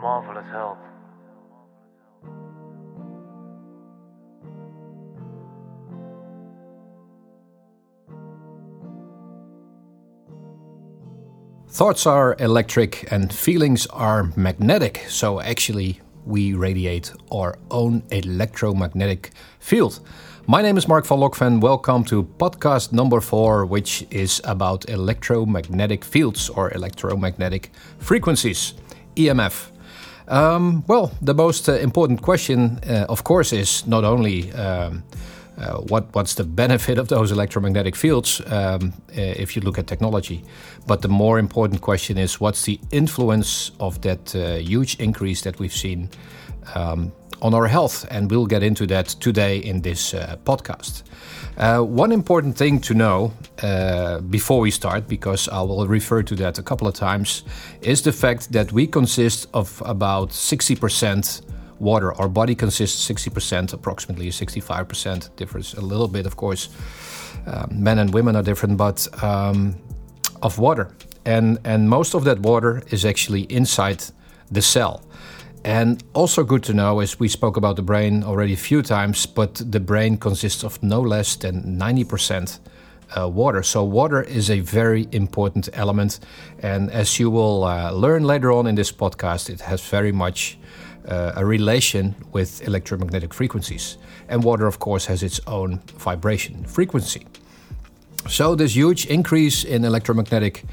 Marvelous health. Thoughts are electric and feelings are magnetic, so actually, we radiate our own electromagnetic field. My name is Mark van Lokven. Welcome to podcast number four, which is about electromagnetic fields or electromagnetic frequencies, EMF. Um, well, the most uh, important question, uh, of course, is not only um, uh, what what's the benefit of those electromagnetic fields um, uh, if you look at technology, but the more important question is what's the influence of that uh, huge increase that we've seen um, on our health, and we'll get into that today in this uh, podcast. Uh, one important thing to know uh, before we start, because I will refer to that a couple of times, is the fact that we consist of about 60% water. Our body consists 60%, approximately 65%, differs a little bit, of course. Uh, men and women are different, but um, of water. And, and most of that water is actually inside the cell. And also good to know is we spoke about the brain already a few times, but the brain consists of no less than 90% uh, water. So water is a very important element, and as you will uh, learn later on in this podcast, it has very much uh, a relation with electromagnetic frequencies. And water, of course, has its own vibration frequency. So this huge increase in electromagnetic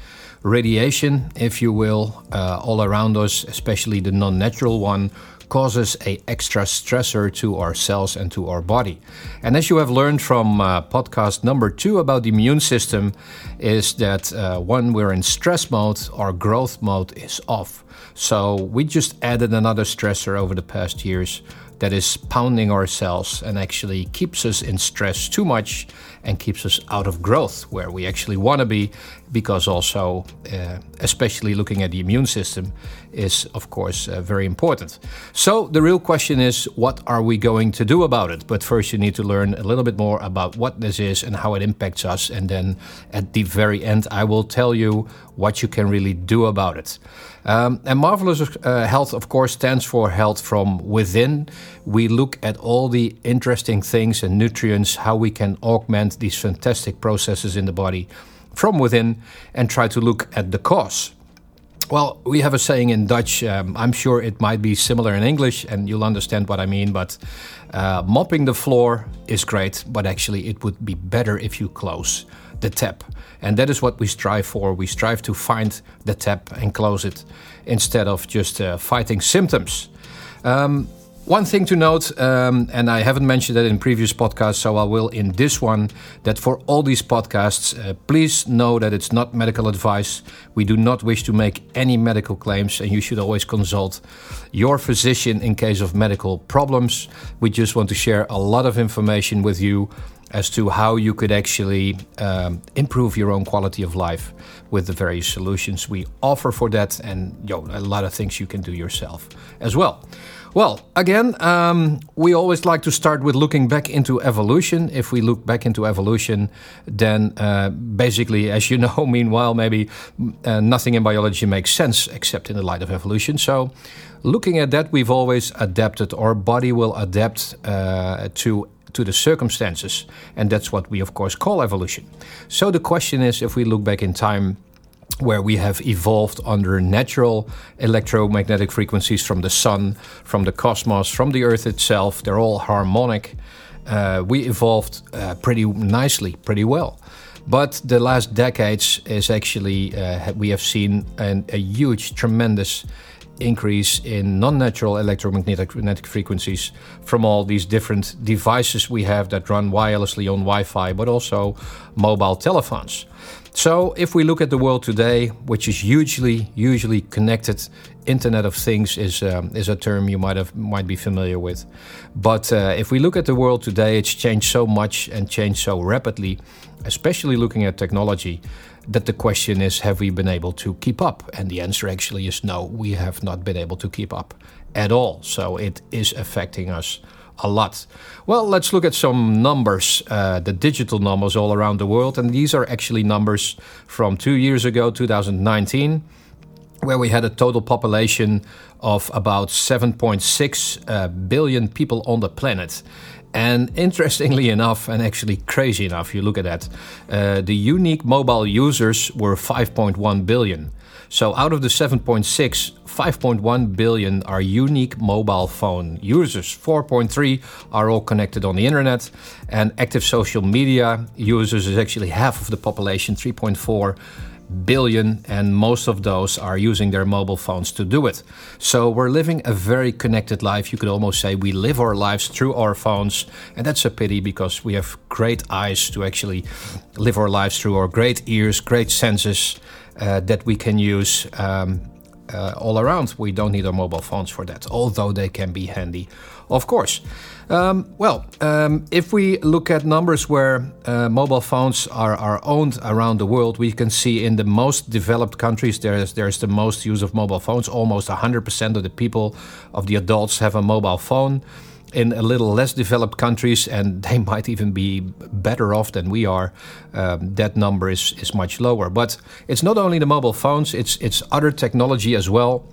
radiation, if you will, uh, all around us, especially the non-natural one, causes a extra stressor to our cells and to our body. And as you have learned from uh, podcast number two about the immune system, is that uh, when we're in stress mode, our growth mode is off. So we just added another stressor over the past years that is pounding our cells and actually keeps us in stress too much and keeps us out of growth where we actually want to be because also uh, especially looking at the immune system is of course uh, very important. So the real question is what are we going to do about it? But first you need to learn a little bit more about what this is and how it impacts us. And then at the very end i will tell you what you can really do about it um, and marvelous uh, health, of course, stands for health from within. We look at all the interesting things and nutrients, how we can augment these fantastic processes in the body from within, and try to look at the cause. Well, we have a saying in Dutch. Um, I'm sure it might be similar in English, and you'll understand what I mean. But uh, mopping the floor is great, but actually, it would be better if you close the tap. And that is what we strive for. We strive to find the tap and close it instead of just uh, fighting symptoms. Um, one thing to note, um, and I haven't mentioned that in previous podcasts, so I will in this one, that for all these podcasts, uh, please know that it's not medical advice. We do not wish to make any medical claims, and you should always consult your physician in case of medical problems. We just want to share a lot of information with you as to how you could actually um, improve your own quality of life with the various solutions we offer for that, and yo, a lot of things you can do yourself as well. Well, again, um, we always like to start with looking back into evolution. If we look back into evolution, then uh, basically, as you know, meanwhile, maybe uh, nothing in biology makes sense except in the light of evolution. So, looking at that, we've always adapted. Our body will adapt uh, to to the circumstances. And that's what we, of course, call evolution. So the question is if we look back in time, where we have evolved under natural electromagnetic frequencies from the sun, from the cosmos, from the earth itself, they're all harmonic. Uh, we evolved uh, pretty nicely, pretty well. But the last decades is actually, uh, we have seen an, a huge, tremendous increase in non-natural electromagnetic frequencies from all these different devices we have that run wirelessly on Wi-Fi, but also mobile telephones. So if we look at the world today, which is hugely, usually connected, Internet of Things is um, is a term you might have might be familiar with. But uh, if we look at the world today, it's changed so much and changed so rapidly, especially looking at technology that the question is have we been able to keep up? And the answer actually is no, we have not been able to keep up at all. So it is affecting us a lot. Well, let's look at some numbers, uh, the digital numbers all around the world. And these are actually numbers from two years ago, 2019. where we had a total population of about 7.6 uh, billion people on the planet. And interestingly enough, and actually crazy enough, you look at that, uh, the unique mobile users were 5.1 billion. So out of the 7.6, 5.1 billion are unique mobile phone users. 4.3 are all connected on the internet, and active social media users is actually half of the population, 3.4 billion, and most of those are using their mobile phones to do it. So we're living a very connected life. You could almost say we live our lives through our phones, and that's a pity because we have great eyes to actually live our lives through, our great ears, great senses uh, that we can use. Um, uh, all around. We don't need our mobile phones for that, although they can be handy, of course. Um, well, um, if we look at numbers where uh, mobile phones are, are owned around the world, we can see in the most developed countries there's there's the most use of mobile phones. Almost 100% of the people, of the adults, have a mobile phone in a little less developed countries, and they might even be better off than we are, um, that number is, is much lower. But it's not only the mobile phones, it's, it's other technology as well.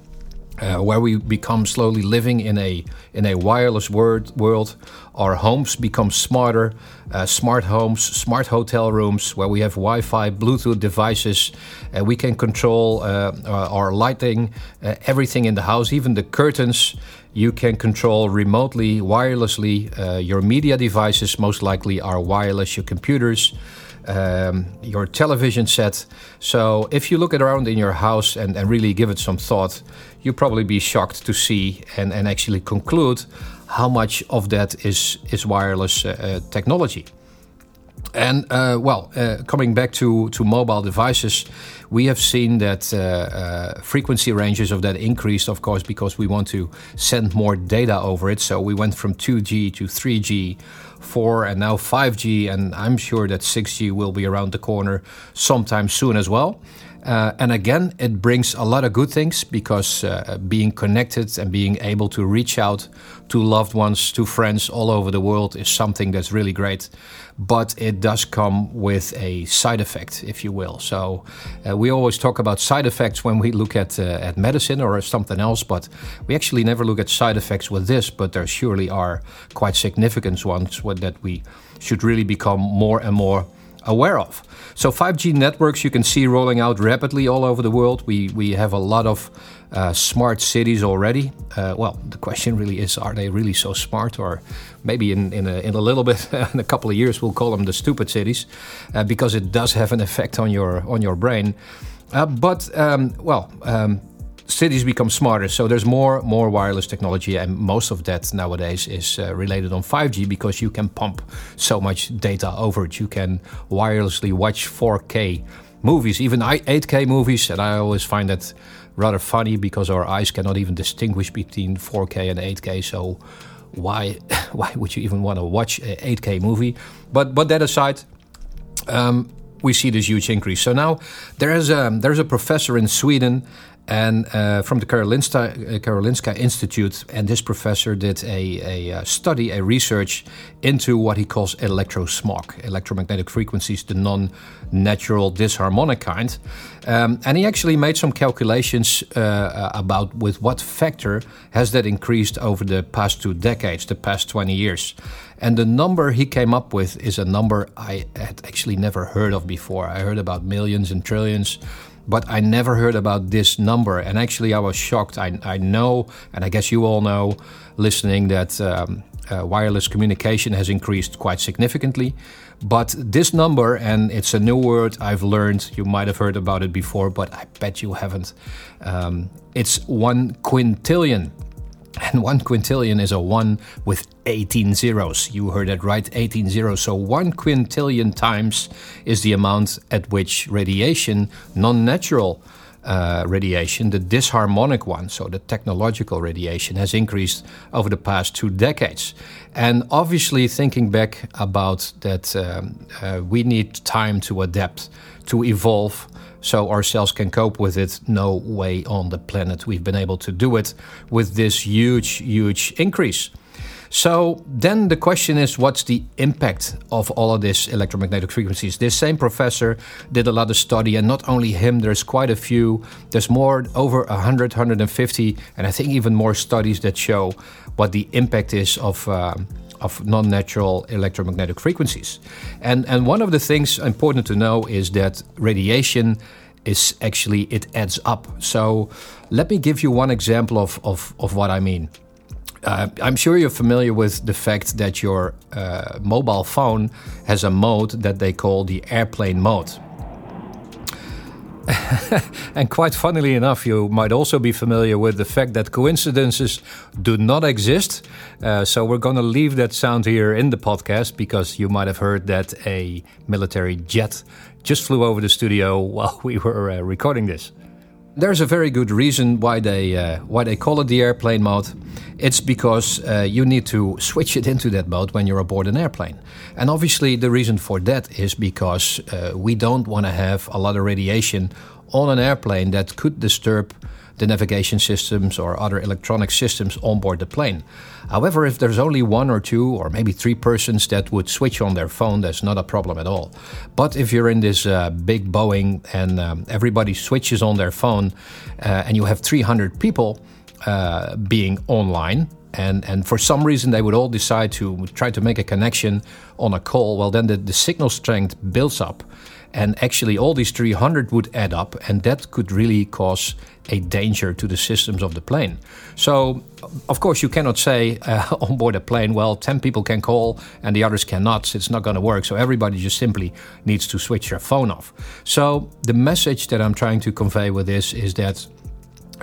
Uh, where we become slowly living in a in a wireless world, world. Our homes become smarter, uh, smart homes, smart hotel rooms, where we have Wi-Fi, Bluetooth devices. Uh, we can control uh, our lighting, uh, everything in the house, even the curtains. You can control remotely, wirelessly. Uh, your media devices most likely are wireless. Your computers. Um, your television set. So, if you look around in your house and, and really give it some thought, you'll probably be shocked to see and, and actually conclude how much of that is, is wireless uh, uh, technology. And uh, well, uh, coming back to, to mobile devices, we have seen that uh, uh, frequency ranges of that increased, of course, because we want to send more data over it. So we went from 2G to 3G, 4, and now 5G, and I'm sure that 6G will be around the corner sometime soon as well. Uh, and again, it brings a lot of good things because uh, being connected and being able to reach out to loved ones, to friends all over the world is something that's really great. But it does come with a side effect, if you will. So uh, we always talk about side effects when we look at uh, at medicine or something else, but we actually never look at side effects with this. But there surely are quite significant ones that we should really become more and more aware of. So 5G networks you can see rolling out rapidly all over the world. We we have a lot of uh, smart cities already. Uh, well, the question really is: Are they really so smart, or maybe in in a, in a little bit in a couple of years we'll call them the stupid cities, uh, because it does have an effect on your on your brain. Uh, but um, well. Um, cities become smarter. So there's more more wireless technology, and most of that nowadays is uh, related on 5G because you can pump so much data over it. You can wirelessly watch 4K movies, even 8K movies, and I always find that rather funny because our eyes cannot even distinguish between 4K and 8K. So why why would you even want to watch a 8K movie? But but that aside. Um, we see this huge increase. So now there is a, there's a professor in Sweden and uh, from the Karolinska, uh, Karolinska Institute. And this professor did a, a, uh, study, a research into what he calls electrosmog, electromagnetic frequencies, the non natural disharmonic kind. Um, and he actually made some calculations uh, uh, about with what factor has that increased over the past two decades, the past 20 years. And the number he came up with is a number I had actually never heard of before. I heard about millions and trillions but I never heard about this number. And actually, I was shocked. I, I know, and I guess you all know, listening, that um, uh, wireless communication has increased quite significantly. But this number, and it's a new word I've learned, you might have heard about it before, but I bet you haven't. Um, it's one quintillion. And one quintillion is a one with 18 zeros. You heard that right, 18 zeros. So one quintillion times is the amount at which radiation, non natural uh, radiation, the disharmonic one, so the technological radiation, has increased over the past two decades. And obviously, thinking back about that, um, uh, we need time to adapt, to evolve so our cells can cope with it. No way on the planet we've been able to do it with this huge, huge increase. So then the question is what's the impact of all of this electromagnetic frequencies? This same professor did a lot of study, and not only him, there's quite a few. There's more, over 100, 150, and I think even more studies that show what the impact is of. Uh, of non-natural electromagnetic frequencies, and and one of the things important to know is that radiation is actually it adds up. So let me give you one example of of, of what I mean. Uh, I'm sure you're familiar with the fact that your uh, mobile phone has a mode that they call the airplane mode. and quite funnily enough, you might also be familiar with the fact that coincidences do not exist. Uh, so we're going to leave that sound here in the podcast because you might have heard that a military jet just flew over the studio while we were uh, recording this. There's a very good reason why they uh, why they call it the airplane mode. It's because uh, you need to switch it into that mode when you're aboard an airplane. And obviously, the reason for that is because uh, we don't want to have a lot of radiation on an airplane that could disturb the navigation systems or other electronic systems on board the plane. However, if there's only one or two or maybe three persons that would switch on their phone, that's not a problem at all. But if you're in this uh, big Boeing and um, everybody switches on their phone uh, and you have 300 people uh, being online, and, and for some reason they would all decide to try to make a connection on a call, well, then the, the signal strength builds up. And actually, all these 300 would add up, and that could really cause a danger to the systems of the plane. So, of course, you cannot say uh, on board a plane, well, 10 people can call and the others cannot. It's not going to work. So, everybody just simply needs to switch their phone off. So, the message that I'm trying to convey with this is that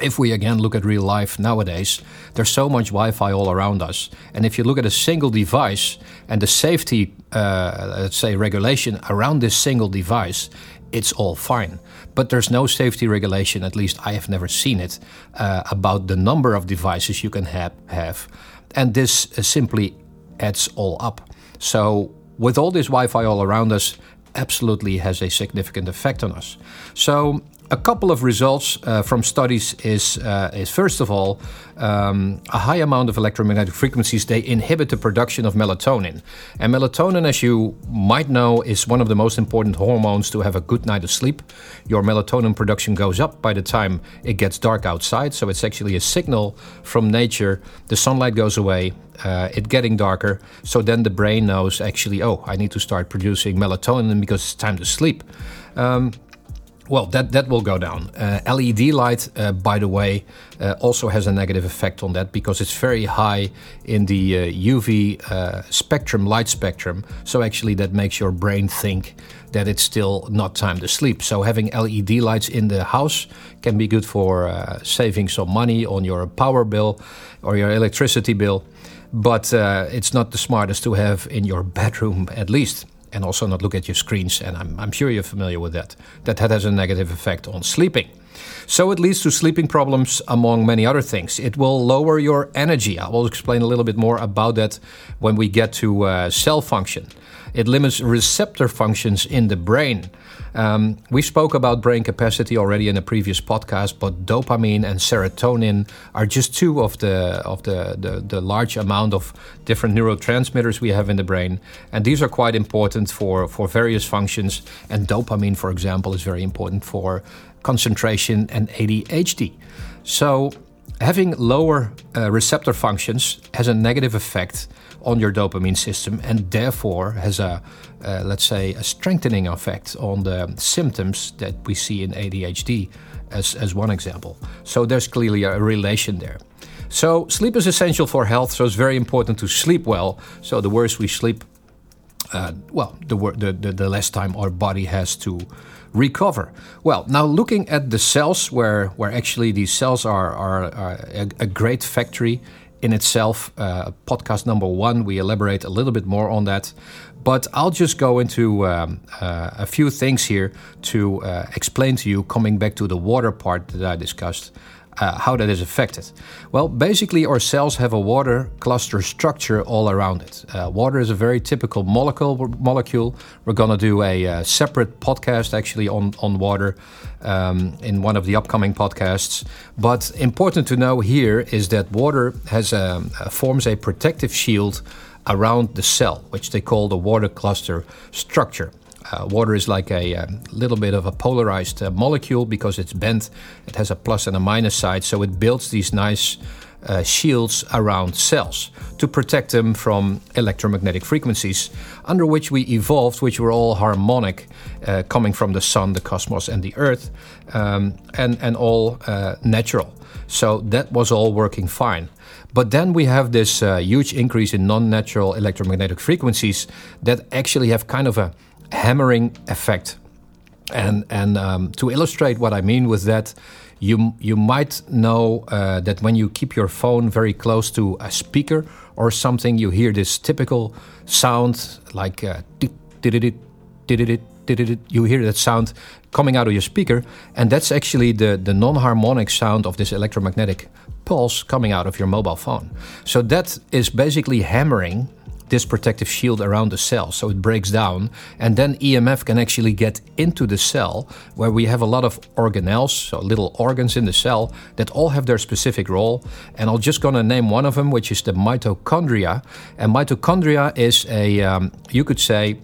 if we again look at real life nowadays, there's so much Wi Fi all around us. And if you look at a single device and the safety, uh, let's say, regulation around this single device, it's all fine. But there's no safety regulation, at least I have never seen it, uh, about the number of devices you can have. have. And this uh, simply adds all up. So, with all this Wi Fi all around us, absolutely has a significant effect on us. So, a couple of results uh, from studies is, uh, is first of all, um, a high amount of electromagnetic frequencies they inhibit the production of melatonin. And melatonin, as you might know, is one of the most important hormones to have a good night of sleep. Your melatonin production goes up by the time it gets dark outside, so it's actually a signal from nature. The sunlight goes away, uh, it getting darker, so then the brain knows actually, oh, I need to start producing melatonin because it's time to sleep. Um, well, that, that will go down. Uh, LED light, uh, by the way, uh, also has a negative effect on that because it's very high in the UV uh, uh, spectrum, light spectrum. So actually, that makes your brain think that it's still not time to sleep. So having LED lights in the house can be good for uh, saving some money on your power bill or your electricity bill. But it's not the smartest to have in your bedroom, at least and also not look at your screens. And I'm, I'm sure you're familiar with that. That that has a negative effect on sleeping. So it leads to sleeping problems, among many other things. It will lower your energy. I will explain a little bit more about that when we get to uh, cell function. It limits receptor functions in the brain. Um, we spoke about brain capacity already in a previous podcast, but dopamine and serotonin are just two of the of the, the, the large amount of different neurotransmitters we have in the brain, and these are quite important for for various functions. And dopamine, for example, is very important for concentration and ADHD. So having lower uh, receptor functions has a negative effect on your dopamine system and therefore has a, uh, let's say, a strengthening effect on the symptoms that we see in ADHD, as, as one example. So there's clearly a relation there. So sleep is essential for health, so it's very important to sleep well. So the worse we sleep, uh, well, the, the, the, the less time our body has to recover. Well, now looking at the cells, where, where actually these cells are, are, are a, a, great factory in itself. Uh, podcast number one, we elaborate a little bit more on that. But I'll just go into um, uh, a few things here to uh, explain to you, coming back to the water part that I discussed, uh, how that is affected? Well, basically, our cells have a water cluster structure all around it. Uh, water is a very typical molecule. Molecule. We're going to do a, uh, separate podcast actually on on water um, in one of the upcoming podcasts. But important to know here is that water has a, forms a protective shield around the cell, which they call the water cluster structure. Uh, water is like a, a, um, little bit of a polarized uh, molecule because it's bent. It has a plus and a minus side, so it builds these nice uh, shields around cells to protect them from electromagnetic frequencies under which we evolved, which were all harmonic, uh, coming from the sun, the cosmos, and the earth, um, and, and all uh, natural. So that was all working fine. But then we have this huge increase in non natural electromagnetic frequencies that actually have kind of a hammering effect. And, and um, to illustrate what I mean with that, you, you might know uh, that when you keep your phone very close to a speaker or something, you hear this typical sound like uh, you hear that sound coming out of your speaker, and that's actually the, the non harmonic sound of this electromagnetic pulse coming out of your mobile phone. So that is basically hammering this protective shield around the cell so it breaks down. And then EMF can actually get into the cell where we have a lot of organelles so little organs in the cell that all have their specific role. And I'm just going to name one of them which is the mitochondria. And mitochondria is a um, you could say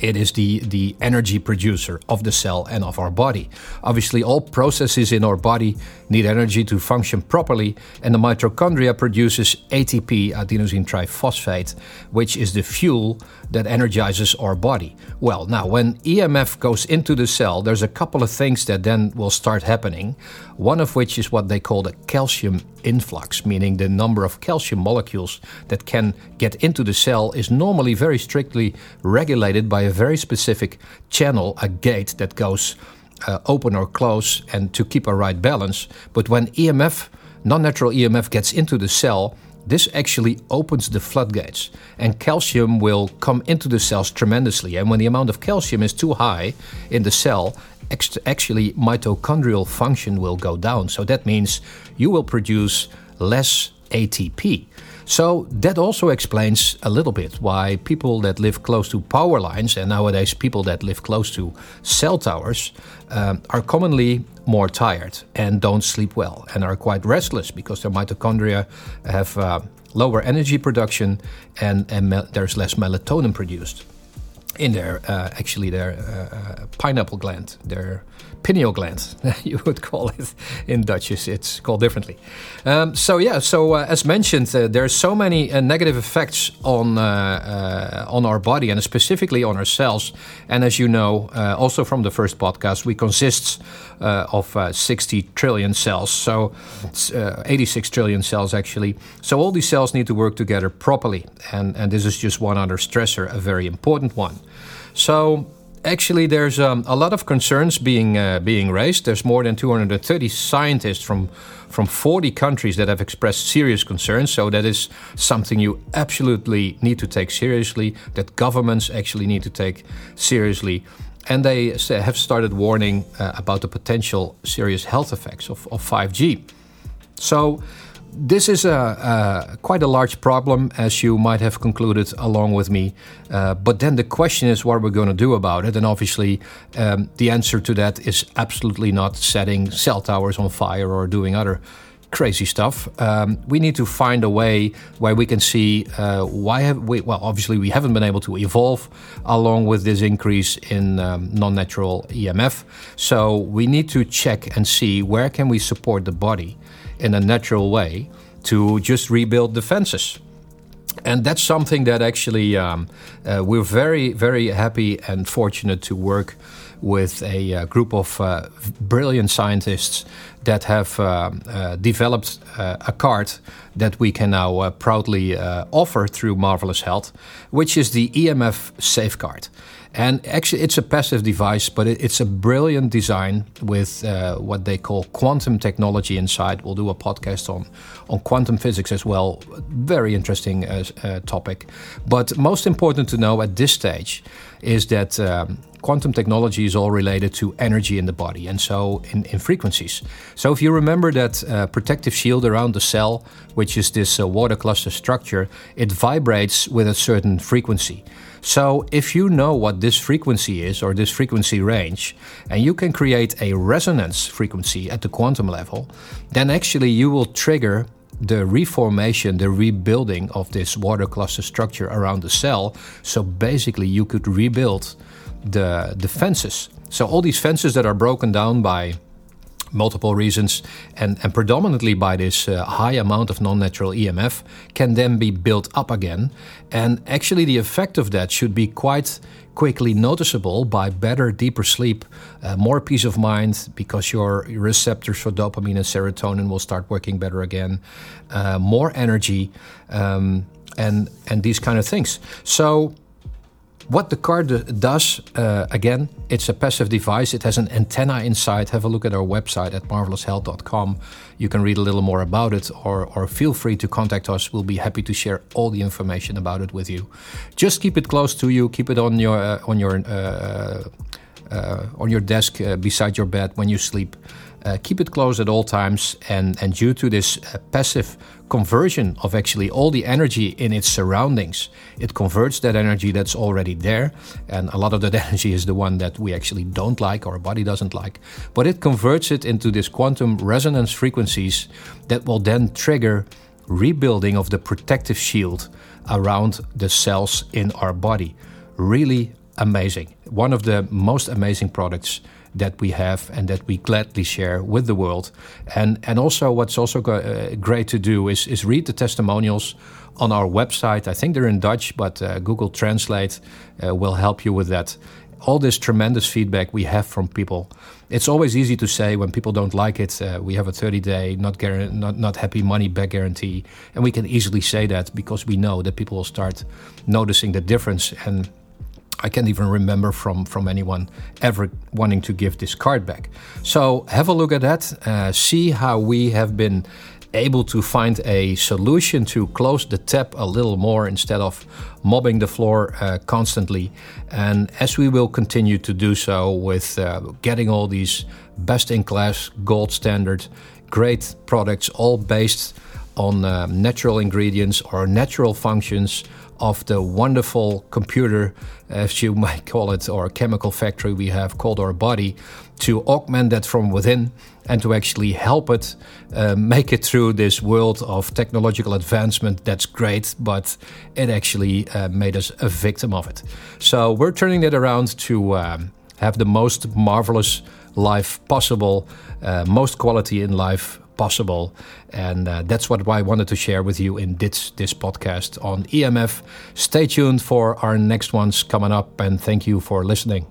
it is the, the energy producer of the cell and of our body. Obviously, all processes in our body need energy to function properly, and the mitochondria produces ATP, adenosine triphosphate, which is the fuel that energizes our body. Well, now, when EMF goes into the cell, there's a couple of things that then will start happening. One of which is what they call the calcium influx, meaning the number of calcium molecules that can get into the cell is normally very strictly regulated by a very specific channel, a gate that goes uh, open or close and to keep a right balance. But when EMF, non natural EMF, gets into the cell, this actually opens the floodgates, and calcium will come into the cells tremendously. And when the amount of calcium is too high in the cell, actually mitochondrial function will go down. So that means you will produce less ATP. So that also explains a little bit why people that live close to power lines and nowadays people that live close to cell towers um, are commonly more tired and don't sleep well and are quite restless because their mitochondria have uh, lower energy production and, and there's less melatonin produced in their uh, actually their uh, uh pineapple gland, their pineal gland, you would call it in Dutch. It's called differently. Um, so yeah, so uh, as mentioned, uh, there are so many uh, negative effects on on our body and specifically on our cells. And as you know, also from the first podcast, we consist of 60 trillion cells. So 86 trillion cells actually. So all these cells need to work together properly, and and this is just one other stressor, a very important one. So actually, there's um, a lot of concerns being uh, being raised. There's more than 230 scientists from from 40 countries that have expressed serious concerns. So that is something you absolutely need to take seriously. That governments actually need to take seriously. And they have started warning uh, about the potential serious health effects of, of 5G. So this is a, quite a large problem, as you might have concluded along with me. Uh, but then the question is what are we're going to do about it. And obviously, um, the answer to that is absolutely not setting cell towers on fire or doing other crazy stuff. Um, we need to find a way where we can see uh, why have we. Well, obviously, we haven't been able to evolve along with this increase in um, non-natural EMF. So we need to check and see where can we support the body in a natural way to just rebuild defenses. And that's something that actually um, uh, we're very, very happy and fortunate to work with a uh, group of uh, brilliant scientists that have uh, uh, developed uh, a card that we can now proudly offer through Marvelous Health, which is the EMF Safeguard. And actually, it's a passive device, but it's a brilliant design with uh, what they call quantum technology inside. We'll do a podcast on, on quantum physics as well. Very interesting uh, uh, topic. But most important to know at this stage is that um, quantum technology is all related to energy in the body and so in, in frequencies. So if you remember that uh, protective shield around the cell, which is this uh, water cluster structure, it vibrates with a certain frequency. So if you know what this frequency is or this frequency range, and you can create a resonance frequency at the quantum level, then actually you will trigger the reformation, the rebuilding of this water cluster structure around the cell. So basically, you could rebuild the, the fences. So all these fences that are broken down by multiple reasons and, and predominantly by this uh, high amount of non-natural EMF can then be built up again. And actually the effect of that should be quite quickly noticeable by better, deeper sleep, uh, more peace of mind because your receptors for dopamine and serotonin will start working better again, uh, more energy, um, and and these kind of things. So what the card does, uh, again, it's a passive device. It has an antenna inside. Have a look at our website at marveloushealth.com. You can read a little more about it, or, or feel free to contact us. We'll be happy to share all the information about it with you. Just keep it close to you. Keep it on your uh, on your uh, uh on your desk uh, beside your bed when you sleep. Uh, keep it closed at all times, and and due to this passive conversion of actually all the energy in its surroundings. It converts that energy that's already there, and a lot of that energy is the one that we actually don't like, our body doesn't like, but it converts it into this quantum resonance frequencies that will then trigger rebuilding of the protective shield around the cells in our body. Really amazing. One of the most amazing products that we have and that we gladly share with the world. And and also what's also uh, great to do is is read the testimonials on our website. I think they're in Dutch, but uh, Google Translate uh, will help you with that. All this tremendous feedback we have from people. It's always easy to say when people don't like it. Uh, we have a 30-day not, not not happy money back guarantee, and we can easily say that because we know that people will start noticing the difference and I can't even remember from, from anyone ever wanting to give this card back. So have a look at that, uh, see how we have been able to find a solution to close the tap a little more instead of mobbing the floor uh, constantly. And as we will continue to do so with uh, getting all these best in class, gold standard, great products, all based on uh, natural ingredients or natural functions of the wonderful computer, as you might call it, or chemical factory we have called our body, to augment that from within and to actually help it uh, make it through this world of technological advancement. That's great, but it actually uh, made us a victim of it. So we're turning that around to um, have the most marvelous life possible, uh, most quality in life possible. And uh, that's what I wanted to share with you in this, this podcast on EMF. Stay tuned for our next ones coming up, and thank you for listening.